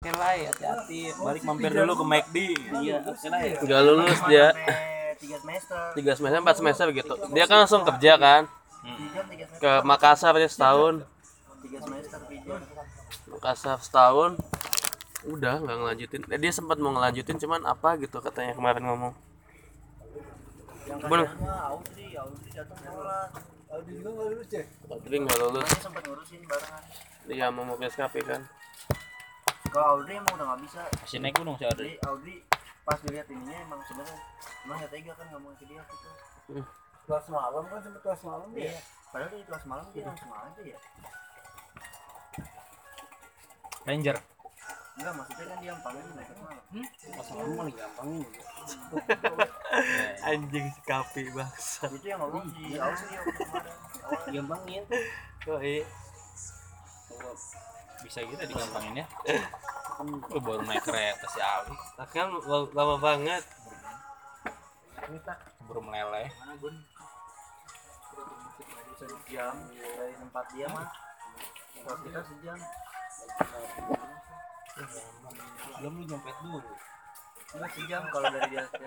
Oke lah, hati-hati. Balik mampir dulu ke McD. Iya, oke lah ya. Lulus dia tiga semester tiga semester empat semester gitu. Dia kan langsung kerja kan ke Makassar dia setahun. tiga semester Makassar setahun. Udah nggak ngelanjutin. Eh, dia sempat mau ngelanjutin cuman apa gitu katanya kemarin ngomong. yang Bener. Audrey Audrey datang sekolah Audi juga nggak lulus cek. Tapi nggak lulus. Sempat ngurusin barengan Dia mau mau PSKP kan. Kalau Audrey emang udah nggak bisa Masih naik gunung sih ada. jadi Audrey pas dilihat ininya emang sebenarnya emang ya tega kan ngomong ke dia gitu Kelas malam kan sampai kelas malam dia. iya padahal di kelas malam dia langsung aja ya Ranger. enggak maksudnya kan dia yang panggil di kelas malam Kelas malam paling gampangin. Anjing si kapi bangsa. itu yang ngomong si Audrey waktu kemarin Gampangin. Oh, iya. Bisa gitu digampangin ya. Lu baru naik kereta si Ali. Kan lama- banget. Baru meleleh. dari tempat dia mah kalau kita sejam Belum lu nyopet dulu. enggak sejam kalau dari dia ke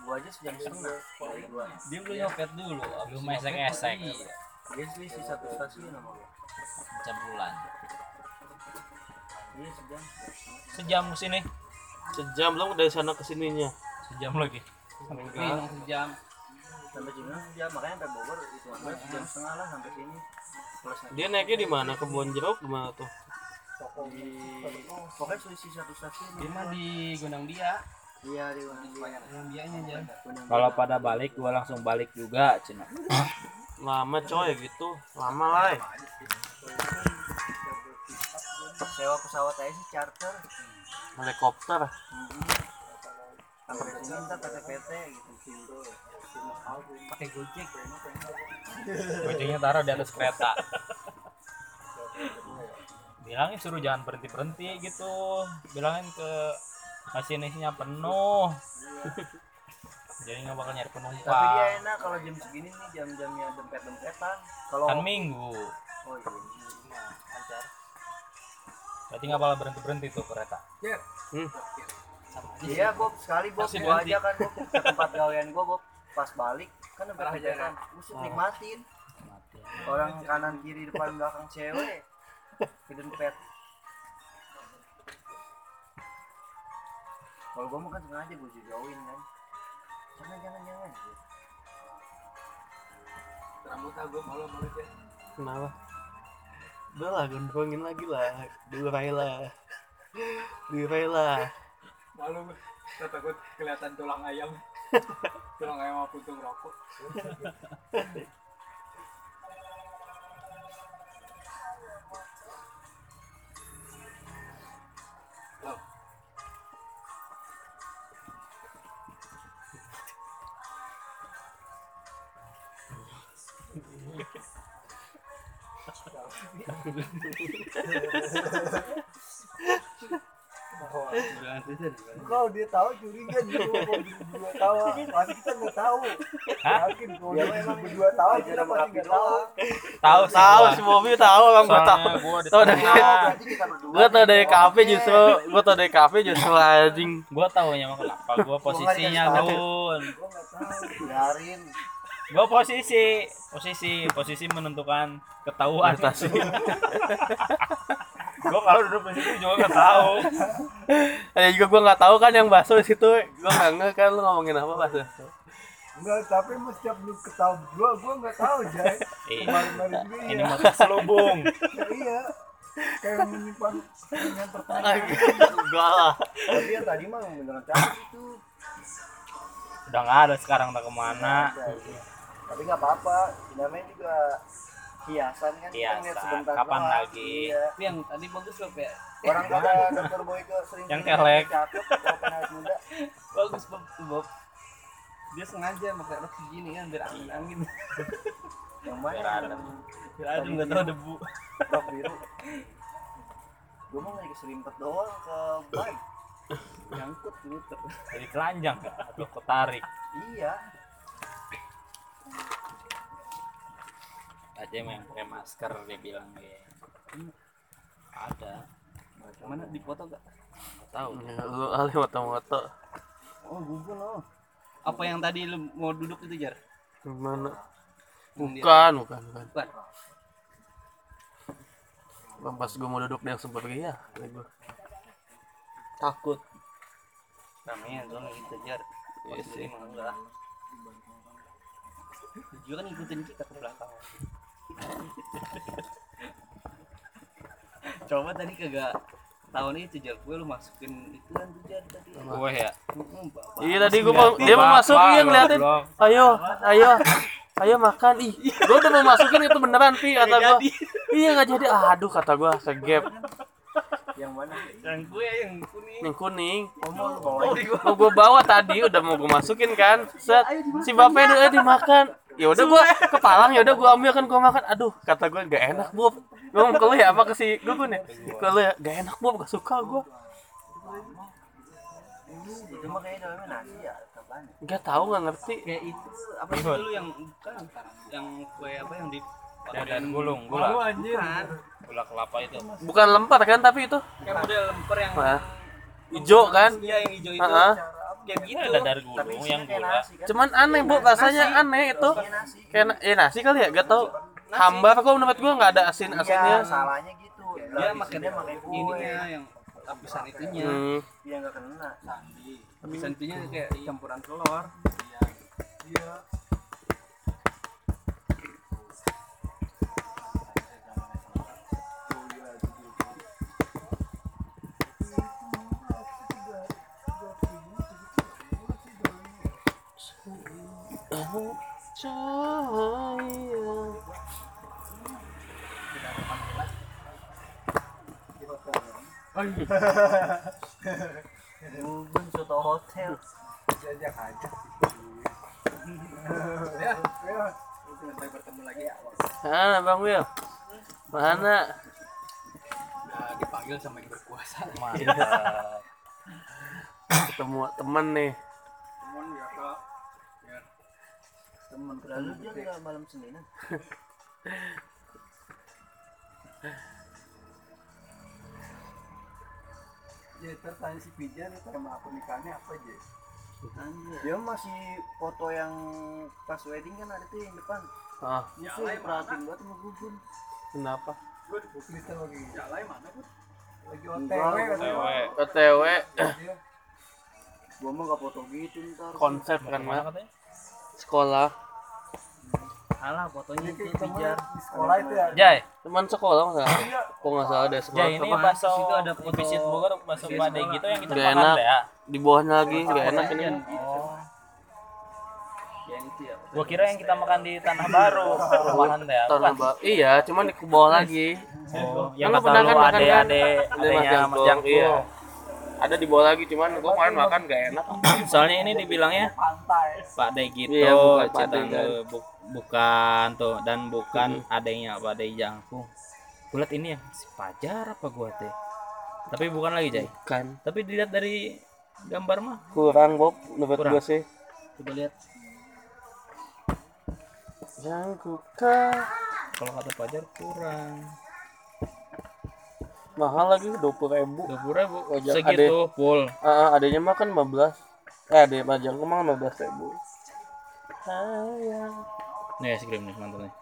gua aja sejam setengah dari gua Dia belum nyopet dulu. Belum esek-esek. dia selisih satu stasiun sama gua Jam bulan. Iya sejam Sejam ke sini. Sejam belum dari sana ke sininya. Sejam lagi. sejam sampai sini sejam makanya sampai Bogor itu sejam setengah lah sampai sini Dia naiknya di mana? Kebun jeruk di mana tuh? di pokoknya selisih satu stasiun Dia mah di Gunung Dia. iya di Gunung Gunung Dianya aja. Gunung Kalau pada balik gua langsung balik juga, Cina. Lama coy gitu. Lama lah. Sewa pesawat aja sih charter Helikopter. sampai sini ntar pakai PT gitu pakai gojek Gojeknya taruh di atas kereta. Bilangin suruh jangan berhenti berhenti gitu. Bilangin ke masinisnya penuh. Jadi nggak bakal nyari tapi dia penumpang. enak kalau jam segini nih jam-jamnya dempet dempetan kalau Kan minggu. oh iya Berarti nggak bakal berhenti berhenti tuh kereta. Hmm. iya Bob. Sekali Bob Masih gua aja kan Bob. Ke tempat gawean gua Bob. Pas balik kan dempet dempetan usut nikmatin. Mati. orang kanan kiri depan belakang cewek. Ke dempet kalau gua mah kan sengaja gua jauhin kan. Jangan jangan jangan. Rambut aku malam malam cek. Kenapa? Udah lah, gondrongin lagi lah. Durai lah. Durai lah. Malu saya takut kelihatan tulang ayam. tulang ayam apa puntung rokok. Kalau dia tahu curiga mau berdua tahu, pasti kita nggak tahu. Yakin kalau dia emang berdua tahu kita pasti nggak tahu. Tahu sih Tahu gua. si Bobby tahu orang gua tahu. Tahu dari Gua tahu dari kafe justru. Gua tahu dari kafe justru anjing. Gua taunya mah kenapa gua posisinya Gun. Gua nggak tahu. biarin Gua posisi, posisi, posisi menentukan ketahuan. Adaptasi. gua kalau duduk di situ juga nggak tahu. Ada juga gua nggak tahu kan yang bakso di situ. Gua nggak nge kan lu ngomongin apa bakso. Enggak, tapi mau setiap lu ketahu berdua, gua nggak tahu, Jay. Iya. Kemarin-kemarin juga Ini mah selubung. Ya, iya. Kayak menyimpan dengan pertanyaan. Enggak lah. tapi yang tadi mah beneran cantik itu Udah nggak ada sekarang tak ke mana. Tapi nggak apa-apa namanya juga hiasan kan kita Hiasan. ngeliat sebentar Kapan doang. lagi? iya. yang tadi bagus loh, Pak. orang kata dokter Boyke sering Yang kelek. cakep muda Bagus, Bob. Tuh, Bob. Dia sengaja pakai rok segini kan biar angin-angin. yang mana Biar yang adem. Biar adem nggak tahu debu. rok biru gue mau lagi keserimpet doang ke ban Nyangkut muter. Jadi telanjang atau ketarik. iya Aja yang pakai masker dia bilang dia. Ada. Mana di foto gak? tahu Ya, lu alih moto-moto Oh, gugun oh. Apa yang tadi lu mau duduk itu, Jar? dia- bukan bukan bukan Bukan. Bang, pas gue mau duduk dia pergi ya gua. Takut. Namanya soalnya gitu, Jar. Iya Pas sih. enggak. Dia kan ngikutin kita ke belakang. Coba tadi kagak tahun itu jar gue lu masukin itu kan tuh jar tadi. gue ya. Bapak. iya tadi gue mau dia mau masuk iya ngeliatin ayo ayo. Ayo makan. Ih gue udah mau masukin itu beneran pi kata gue iya nggak jadi. Aduh kata gue segep Yang mana? Yang gue yang kuning. yang kuning. Oh, oh, di gua. mau gue bawa tadi udah mau gue masukin kan. Set. Si bapaknya udah dimakan. Ya udah gue kepalang ya udah gue ambil kan gue makan. Aduh kata gue gak enak bob. Gue ngomong ke lu ya apa ke si gue nih ke lu ya. Gak enak bob. Gak suka gue Itu mah kayaknya namanya nasi ya, apaan? nggak tahu nggak ngerti. Kayak itu apa sih dulu yang bukan yang kue apa yang di dan gulung gula Bukan. gula kelapa itu. Bukan lempar kan tapi itu. Kayak model lemper yang Nah, hijau kan? Iya, yang hijau itu. Heeh. Kayak gitu. ada dari gulung yang gula. cuman aneh bu rasanya aneh itu. Kayak ya nasi kali ya? Gak tau hambar kok menurut gue nggak ada asin asinnya? salahnya gitu. Dia makannya pakai ininya yang lapisan itunya. hmm. dia nggak kena Lapisan itunya kayak campuran telur. Gugun soto hotel Jajak aja. Ya. Sampai bertemu lagi ya. mana bang Wil mana Udah dipanggil sama yang berkuasa. mantap ketemu temen nih lalu dia nggak malam seninan Ya, tertanya si Pijan itu sama akun nikahnya apa aja? dia masih foto yang pas wedding kan ada tuh yang depan. Ah. Itu perhatiin banget sama Gugun kenapa? Gue di buklitan lagi. Jalai mana pun? Lagi OTW gua- cewek otw gua mah nggak foto gitu ntar. Konsep kan katanya? Sekolah Alah fotonya itu Pijan. di sekolah itu ya Jai teman sekolah nggak kok nggak salah deh sekolah Jai ini Terus itu ada foto- visit Bogor Iya, pade sekolah. gitu yang kita makan enak. deh ya di bawahnya lagi nggak enak ini Pijan. Oh. Yang itu ya. gua kira yang kita makan di tanah baru rumahan deh ya Tanah bukan Ba- iya cuman di ke bawah lagi oh, yang Kan pernah lu kan makan ade kan? Ada Jangkung, jangkung iya. ada di bawah lagi cuman gua kemarin makan gak enak soalnya ini dibilangnya pantai Pak De gitu Iya, bukan Kan. bukan tuh dan bukan adanya Pak De jangkung kulit ini ya si Pajar apa gua teh? Tapi bukan lagi Jai? Kan tapi dilihat dari gambar mah? Kurang Bob menurut Kurang. gua sih. Coba lihat. yang kuka kalau kata Pajar kurang. Mahal lagi dua puluh ribu. dua puluh ribu Wajar, segitu full. Ah adanya mah kan 15 eh ada majang kemang 15 ribu. Sayang nih es krim nih mantap nih.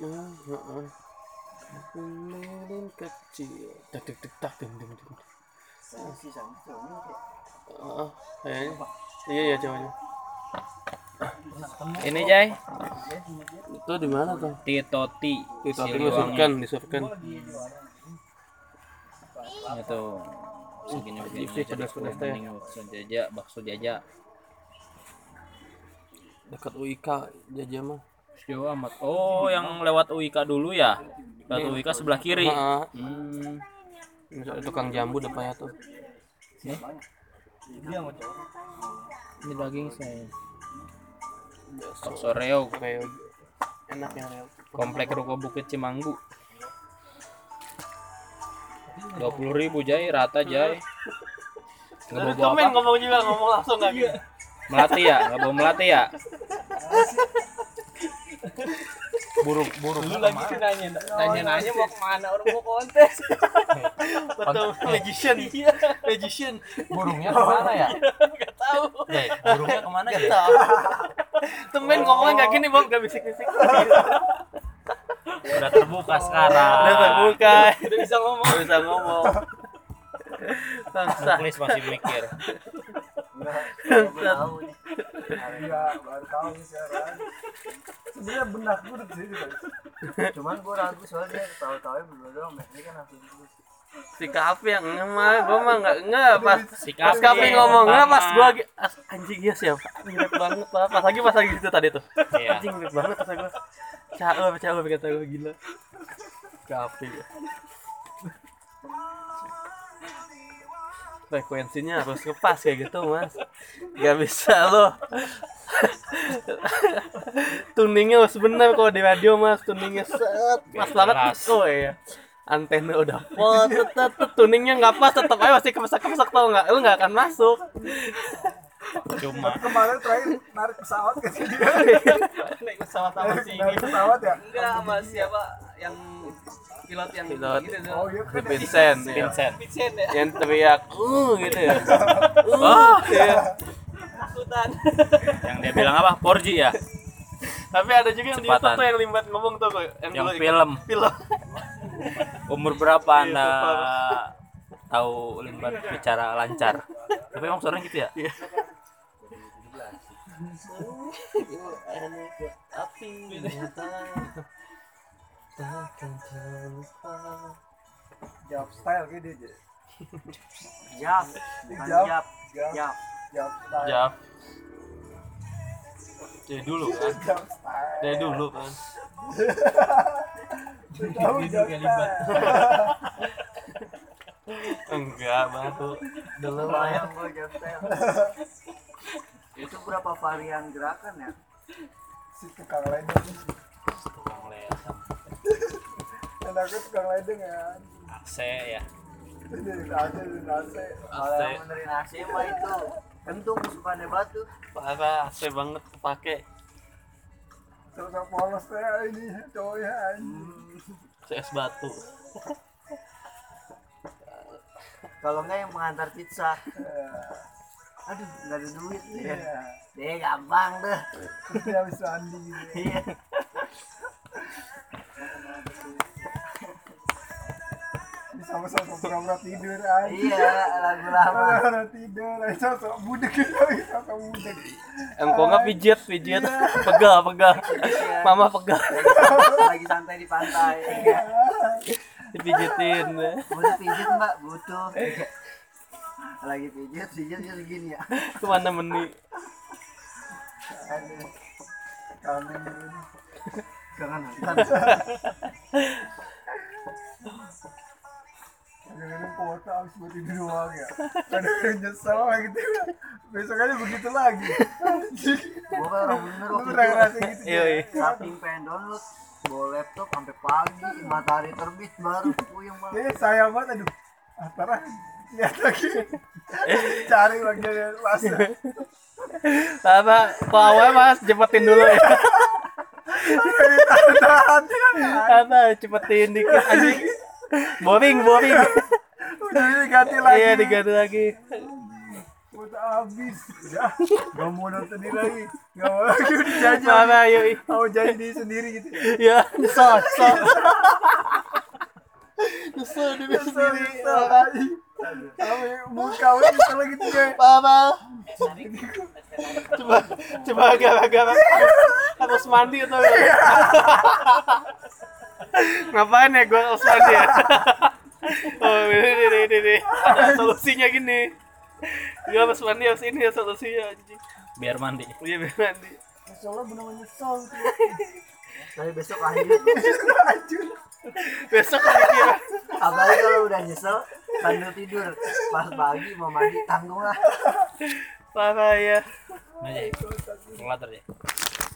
Heeh. Lilin kecil tak tak tak tak ding ding ding Heeh, kayaknya iya ya cowoknya ini Jai. Itu di mana tuh? Titoti itu tapi Siliwangi. disurkan disurkan. Itu segini begini teh. bakso jajak bakso jajak dekat UIK jajan mah. Jauh amat. Oh yang lewat UIK dulu ya? Lewat UIK sebelah kiri. Heeh. hmm. Misalnya tukang jambu depannya tuh. Nih ini daging saya. Bakso reog. Reog. enak yang reog. Komplek ruko bukit Cimanggu. Dua puluh ribu jai. Rata jai. Nggak bawa apa ngomong juga ngomong langsung lagi melati ya nggak bawa melati ya? Burung burung Lu lagi nanya nanya nanya mau ke mana? orang mau kontes. betul. Magician. Magician. Burungnya ke mana ya? Gak tahu. Burungnya ke mana ya? temen ngomongnya nggak gini bob. Gak bisik bisik udah terbuka sekarang. Udah terbuka. Udah bisa ngomong. Nggak bisa ngomong. Bangsa. Masih mikir Tahu nih. Iya, baru tahu sekarang. Sebenarnya benak buruk sih itu. Cuman gua ragu soalnya dia tahu-tahu berdua doang. Ini kan langsung terus. si kafe yang nge mah gue mah nggak nge pas si pas kafe ngomong nge pas gue anjing iya siapa mirip banget Pak. pas lagi pas lagi gitu tadi tuh Iya. anjing mirip banget kata gue cae cae kata gue gila kafe frekuensinya harus ngepas kayak gitu mas. Gak bisa loh. Tuningnya harus bener kalau di radio mas. Tuningnya set pas banget. Oh iya. Antena udah full tetep tuningnya nggak pas tetap aja masih kemesak kemesak tau nggak? Lu nggak akan masuk. Cuma. Kemarin terakhir narik pesawat ke sini. Naik pesawat sama si Narik pesawat ya? Enggak sama siapa yang pilot yang Pilot. gitu tuh. Oh iya. Vincent ya. Vincent Vincent ya. yang teriak uh gitu ya uh ya. Takutan. yang dia bilang apa 4G ya tapi ada juga yang di Kecepatan. YouTube tuh yang limbat ngomong tuh kok yang, yang film film umur berapa Iya, anda tahu limbat bicara lancar tapi emang suaranya gitu ya Iya. Api nyata. Jawab style. Ini Bukan jawab. Jawab. Jap. Jawab style. Jap. Dari dulu kan. Jawab style. Dari dulu kan. Tahu jawab style. Enggak, batu. Dulu ya. Lumayan gua jap style. Itu berapa varian gerakan ya? Si tukang ledeng. Tukang lesam. Dan aku tukang ledeng ya. AC ya dari aja dari nasi. Kalau yang benerin AC mah itu kentung kesukaannya batu. Parah, AC banget kepake. Sama polos ya ini cowoknya anjing. CS batu. Kalau enggak yang mengantar pizza. Ya, Aduh, enggak ada duit. Iya. Deh, gampang deh. Habis mandi gitu. Iya. Ini sama-sama pura-pura tidur anjing. Iya, lagu lama. Pura-pura tidur, lagi sosok budek sosok budek. Engkau nggak pijit, pijit. Pegal, pegal. Mama pegal. Lagi santai di pantai. Iya. Dipijitin. Butuh pijit mbak, butuh. Lagi pijit, pijitnya segini ya. Ke mana meni? Aduh, Kangen jangan nonton. Kadang-kadang kuota habis buat tidur doang ya. Kadang-kadang nyesel lah gitu. Besok aja begitu lagi. Gua kan orang bener Lu waktu itu. gitu? Iya, iya. Saking pengen download, bawa laptop sampai pagi, matahari terbit baru puyeng banget. Eh, sayang banget aduh. Antara lihat lagi. Cari lagi masa. Apa? Kok awalnya mas cepetin dulu ya. Tahan. Apa? Cepetin dikit anjing. Boring, boring. Udah ini ganti lagi. Iya, diganti lagi. Kuota habis. Ya, gak mau nonton ini lagi. Gak mau lagi udah janji. Mana yuk? Mau jadi diri sendiri gitu. Ya, nyesel, nyesel. Nyesel di Kesel, sendiri. Sampai muka udah kesel gitu ya. Apa? Coba, coba gara-gara harus mandi atau enggak? Ngapain ya gue mandi ya? Oh, ini, ini, ini, ini. Ada solusinya gini. Gue harus mandi harus ini ya solusinya anjing. biar mandi Iya biar mandi. Soalnya bener-bener nyesel. Tapi besok lanjut. Hancur. Besok mikir. Apalagi kalau udah nyesel, sambil tidur. Pas pagi mau mandi, tanggung lah. Parah ya. nah ya kalkulator ya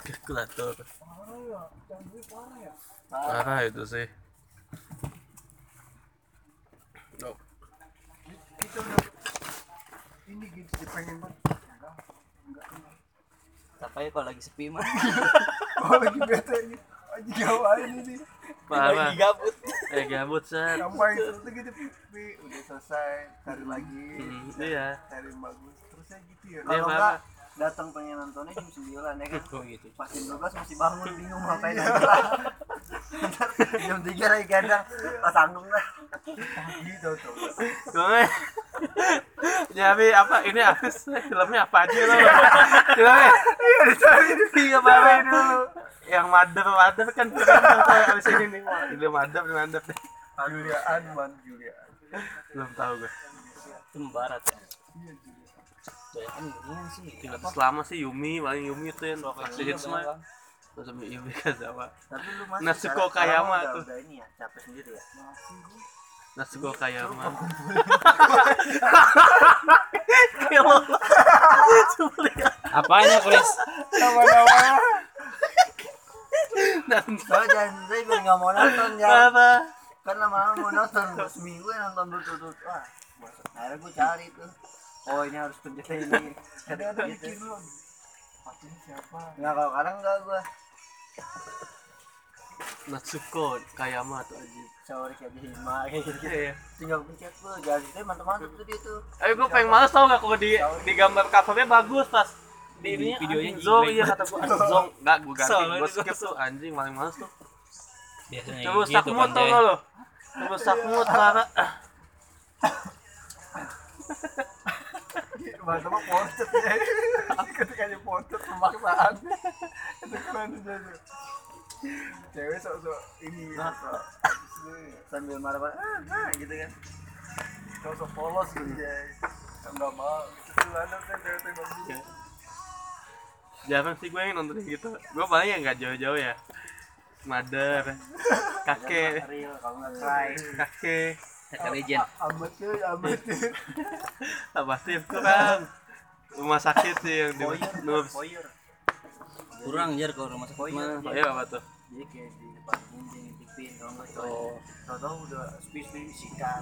Kalkulator. Parah ya, parah ya. Parah itu sih. Kita udah ini gitu pengen banget. Tapi kalau lagi sepi mah. Oh lagi bete ini. Aji ngapain ini? parah gabut eh gabut Ngapain terus tuh gitu udah selesai, cari lagi. Hmm, iya Cari bagus. Terusnya gitu ya. Iya, kalau enggak datang pengen nontonnya jam 9 ya kan? Oh gitu. pas jam 12 masih bangun bingung mau ngapain Iya. Ntar jam 3 lagi kadang pas tanggung lah. Gitu tuh. gue jadi apa ini habis filmnya apa aja lo? Filmnya? Iya dicari iya apa dulu. Yang madep madep kan keren tuh kayak abis ini nih. Ini madep madep. Juliaan, man, Juliaan. belum tahu gue itu barat ya Banyakan ini sih. Tinggal selama sih Yumi paling Yumi tuh yang kasih hits mah terus sama Yumi kan sama. Tapi lu masih Natsuko sekarang- Kayama tuh. udah, udah ini ya capek sendiri ya? Natsuko Kayama Apanya, Chris? Nama-nama. Kalau jangan saya biar nggak mau nonton ya. Apa? Kan lama-lama mau nonton seminggu ya nonton berturut wah akhirnya gue cari tuh oh ini harus pencet ini. Ada ada bikin lu. Pastinya siapa? nggak kalau kadang enggak gue Natsuko Kayama tuh aja sorry kayak di hima. Kayak gitu Iya. tinggal pencet tuh jadi itu mantep-mantep tuh dia tuh. Eh gue pengen males tau gak kalau di di gambar covernya bagus pas di Di ini videonya zong. iya kata gue zong. Enggak gue ganti gue skip tuh. anjing paling males tuh. Biasanya coba gitu sakmut tau lo coba sakmut Clara Mantap mah portet ya. Ketika dia portet pemaksaan. Itu keren tuh jadi. Cewek sok-sok ini sok sambil marah-marah ah, ah, gitu kan sok-sok polos gitu ya. Enggak mau. Itu ada tuh cewek tuh bagus. jarang sih gue yang nonton gitu gue paling yang gak jauh-jauh ya mother kakek nggak kakek Kakak legend. Amat tuh, amat tuh. apa sih kurang rumah sakit sih yang di foyer. Kurang jar kalau rumah sakit mah. oh iya apa tuh Jadi kayak di depan anjing ngintipin kalau nggak cowok. Tahu-tahu udah space space sikat.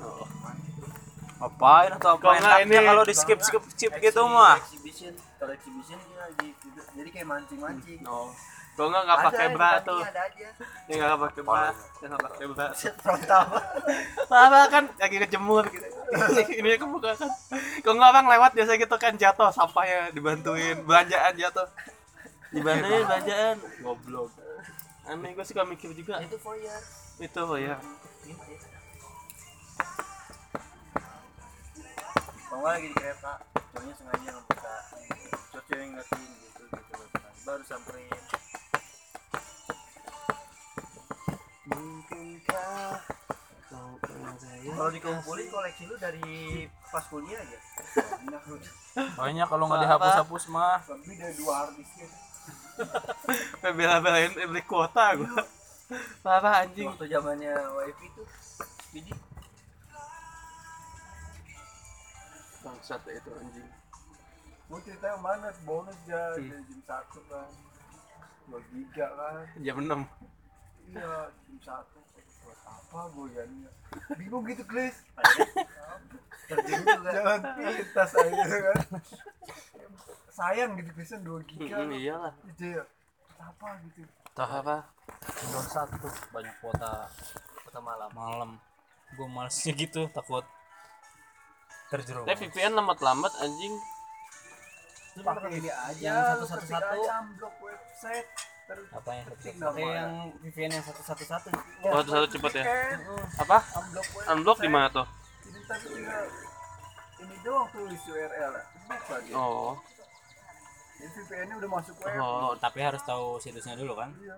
Apain atau Kalau apain nggak Taknya ini- kalau di skip skip skip gitu mah. Exhibition, kalau exhibition dia lagi jadi kayak mancing-mancing. no kalau nggak nggak pakai bra tuh Ada aja. yang nggak pakai bra yang nggak pakai bra Frontal. Apa kan lagi kejemur gitu. Ini ke muka kan. Kalau nggak orang lewat biasa gitu kan jatuh sampahnya dibantuin belanjaan jatuh. Dibantuin belanjaan. Goblok. Aneh gue suka mikir juga Itu foyer. itu oh ya. Nggak lagi di kereta, cowoknya sengaja ngebuka. Cowok yang ngeliatin gitu gitu. Baru samperin. Mungkinkah kau Kalau dikumpulin koleksi lu dari pas kuliah aja. Banyak lu. Banyak kalau nggak dihapus-hapus mah. Lebih dari dua ya. Sampai bela-belain beli kuota gue. Parah anjing. Waktu zamannya wifi tuh. Jadi Bangsat itu anjing. Mau cerita yang mana? Bonus ya Hmm. jam satu kan. Dua giga kan. Jam 6. Iya, jam satu. Buat apa gue ya? Bingung gitu, juga. Jalan pintas aja kan. Sayang gitu, Klisan 2 giga. Hmm, iyalah. Gitu ya. Apa gitu. Tahu apa? Windows satu banyak kuota kuota malam. Malam. Gue malesnya gitu takut terjerumus. Tapi VPN lambat-lambat anjing. Lu Pakai ini aja. ketik aja unblock website. Terus Apa yang satu nama. yang VPN yang satu-satu-satu. Oh, satu cepet ya. VPN, Apa? Unblock. Unblock di mana tuh? Ini tapi tinggal ini doang tulis URL ya. Lagi. Oh. Jadi VPN-nya udah masuk web. Oh, Tapi harus tahu situsnya dulu kan? Iya.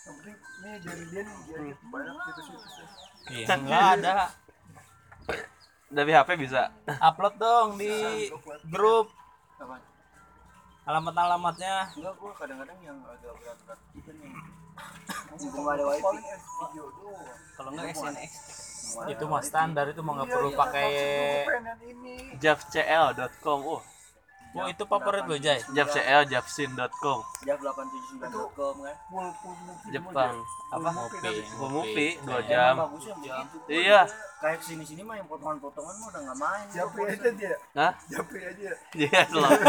Yang penting nih jadi dia nih dia Hmm. banyak situs-situsnya. Iya. Enggak ada. dari HP bisa. Upload dong di grup Apa? Alamat-alamatnya. Enggak, gua kadang-kadang yang agak berat-berat gitu nih. Mumpung ada wifi. Kalau enggak SNX. Itu mah standar itu mah nggak Iya, perlu iya, pakai javcl.com. Oh, Oh itu favorit lu Jay. Japcl japsin.com Jam 879.com kan. Jepang Apa? Full movie dua Emang jam bagusnya begitu. iya Kayak sini-sini mah yang potongan-potongan mah udah nggak main. Japri aja dia Hah? Japri aja iya selalu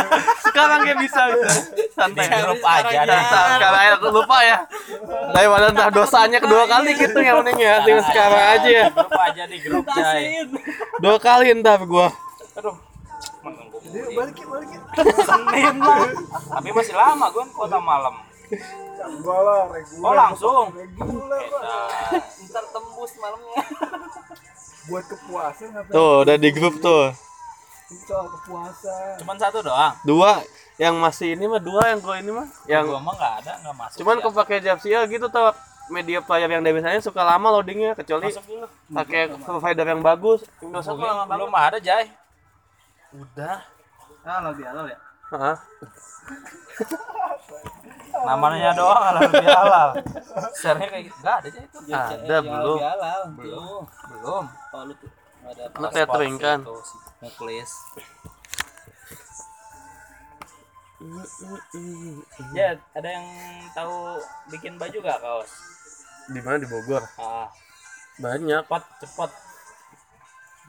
sekarang ya bisa gitu santai Di grup aja dah. Nah, sekarang aku lupa ya daripada ntar dosanya kedua kali gitu yang penting ya tinggal sekarang aja ya grup aja di grup Jay. dua kali ntar gua Aduh. Menunggu. jadi balikin balikin Senin lah. Tapi masih lama gue kota malam. enggak lah reguler Oh langsung. reguler. Ntar tembus malamnya. buat kepuasan ngapain tuh udah di grup tuh soal kepuasan Cuman satu doang. dua yang masih ini mah dua yang gua ini mah yang Gua mah nggak ada, nggak masuk. cuman ya. kau pakai Japsia gitu tuh media player yang biasanya suka lama loadingnya kecuali pakai provider yang bagus lama banget Belum ada Jay. udah Ah, lebih halal ya. Hah? Namanya doang halal lebih halal. Share-nya kayak gitu. Nggak ada Jay itu. ada belum Lebih halal. Belum. Belum. Oh, lu tuh ada Lu tethering kan Nuklis. Ya, ada yang tahu bikin baju gak kaos? di mana di Bogor Ah, banyak cepat cepat.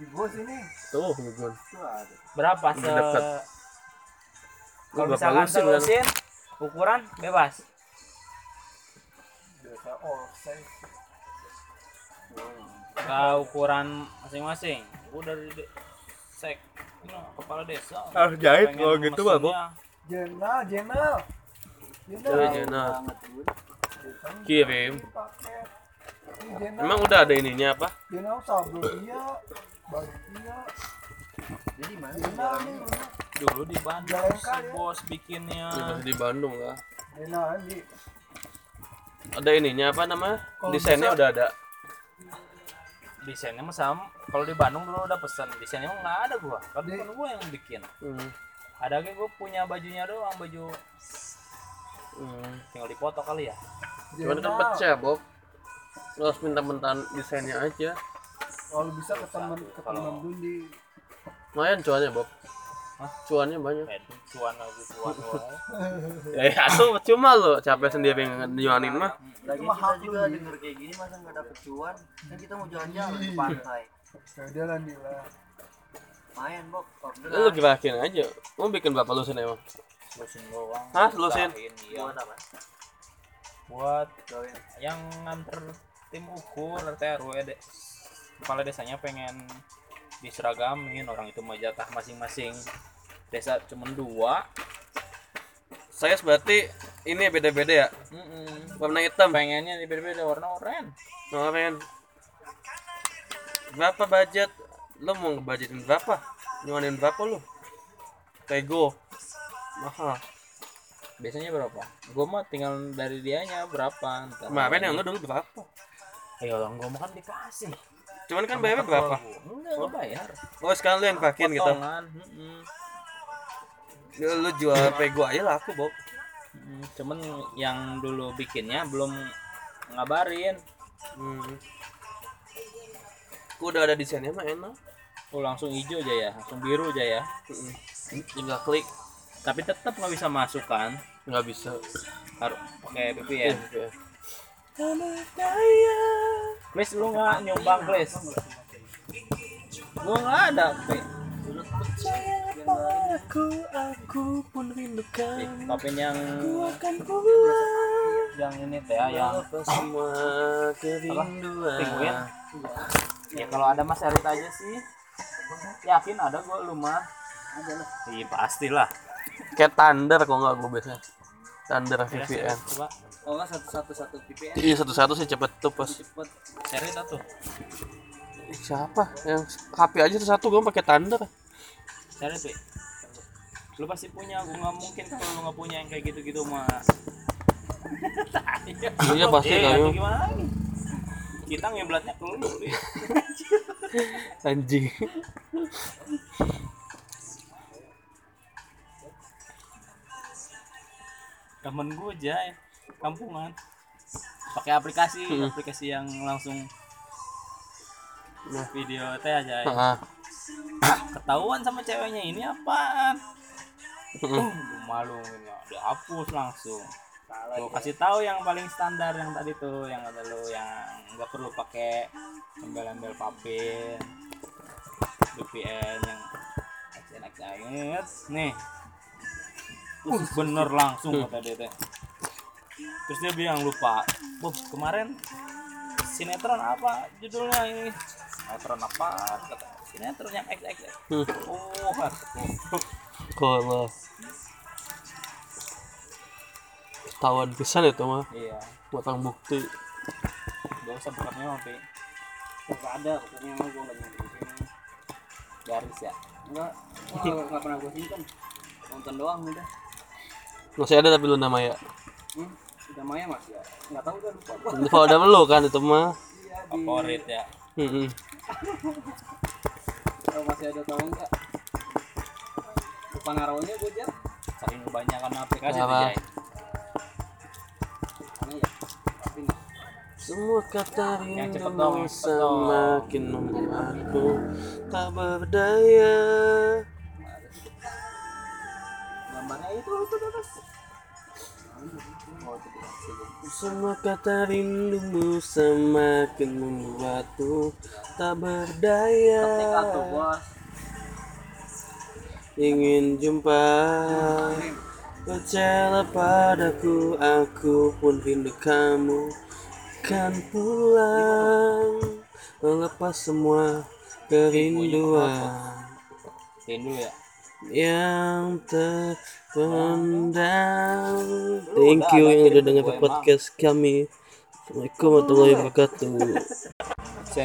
Di sini tuh ada Berapa Udah se. Kalau Lu misalkan lusin kan? selusin ukuran bebas. size Ke ukuran masing-masing. Gua dari de- sek ini kepala desa. Harus jahit Pengen kalau gitu, Bang. jenal jenal jenal dulu. kirim ini jenal emang udah ada ininya apa jenal sablon iya iya Jadi mana? Dulu di Bandung si ya. bos bikinnya. Di Bandung lah ada ininya apa namanya Kalau desainnya udah ada Desainnya mah sama. Kalau di Bandung dulu udah pesan. Desainnya mah nggak ada gua. Kan bukan gua yang bikin. hmm. Ada kayak gua punya bajunya doang, baju Hmm. tinggal dipoto kali ya. cuman kan pecah Bob Lu harus minta mentan desainnya aja kalau bisa ke temen ke dulu di lumayan cuannya Bob Hah? cuannya banyak Eh, cuan lagi cuan ya aduh cuma lo capek sendiri nyuanin mah Lagi mah kita juga denger kayak gini masa nggak dapet cuan? Kan kita mau jalan-jalan ke pantai. udah lah nih lah Main, Bok. Order lu gerakin aja mau bikin berapa lusin emang Lusin doang. Hah, lusin? Iya. buat apa? Buat yang nganter tim ukur RT RW deh. Kepala desanya pengen diseragamin orang itu mau jatah masing-masing desa cuma dua. Saya berarti ini beda-beda ya? Mm-mm. warna hitam? Pengennya beda-beda warna oranye. Pengen berapa budget? Lo mau ngebudgetin berapa? Nyuanin berapa lo Tego. Mahal. Biasanya berapa? Gue mah tinggal dari dianya berapa kemarin yang lo dulu berapa? Ya orang gue makan dikasih cuman kan bayarnya berapa? enggak gue bayar. Oh sekarang lo yang pakein gitu? Potongan lo jual Pego aja laku Bob. Mm, cuman yang dulu bikinnya belum ngabarin. Hmm. Gua udah ada desainnya mah enak. Oh langsung hijau aja ya langsung biru aja ya. Mm-mm. tinggal klik. Tapi tetap nggak bisa masuk kan? Nggak bisa. Harus pakai VPN Iya. Please lu nggak nyumbang please. Gua nggak ada Pi. aku aku pun Topin yang akan yang ini teh ya, yang semua kerinduan? Penguin ya kalau ada mas Erit aja sih. Yakin ada gua lu mah. Ada lah iya pastilah. Kayak thunder kok nggak gue biasa. Thunder Ya, VPN coba Oh, nggak satu-satu VPN. iya satu-satu sih cepet tuh pas Cepet. Tuh. Ih, siapa? Yang HP aja satu gue pakai thunder Erit Pi. lu pasti punya gua nggak mungkin kalau lu nggak punya yang kayak gitu-gitu mah iya pasti Eh, gimana lagi? Kita ngeblatnya ke lu anjing. Temen gue aja ya, kampungan. Pakai aplikasi Hmm. aplikasi yang langsung Nah. video teh aja ya. Ah, ketahuan sama ceweknya ini apaan? Uh, malu ya. Dihapus langsung. Gue kasih tahu yang paling standar yang tadi tuh yang ada lu yang nggak perlu pakai embel-embel papin VPN yang enak banget nih. Uh, bener langsung kata dia teh terus dia bilang lupa. Bob kemarin sinetron apa judulnya ini? Sinetron apa? Kata sinetron yang XX Hmm. oh Kalau ketahuan pisan itu mah iya. Batang bukti. gak usah bukannya tapi Gak ada, pokoknya emang gue gak nyampe garis ya? Enggak, enggak, enggak pernah gue simpen. Nonton doang udah. Masih ada tapi lu nama ya. Hmm, udah Maya masih ya? Enggak tahu udah lupa gue Itu kalau ada lu kan itu mah. favorit ya. Kalau masih ada tahu enggak Lupa naruhnya gue jar saking kebanyakan aplikasi Mana ya? Semua kata dong. semakin membuatku tak berdaya. Gambarnya itu, itu, itu, Semua kata rindumu semakin membuatku tak berdaya. Ingin jumpa. Percayalah padaku Aku pun rindu kamu. Kan pulang Melepas semua kerinduan. Rindu ya Yang terpendam. Thank you yang udah dengar podcast kami. Assalamualaikum warahmatullahi wabarakatuh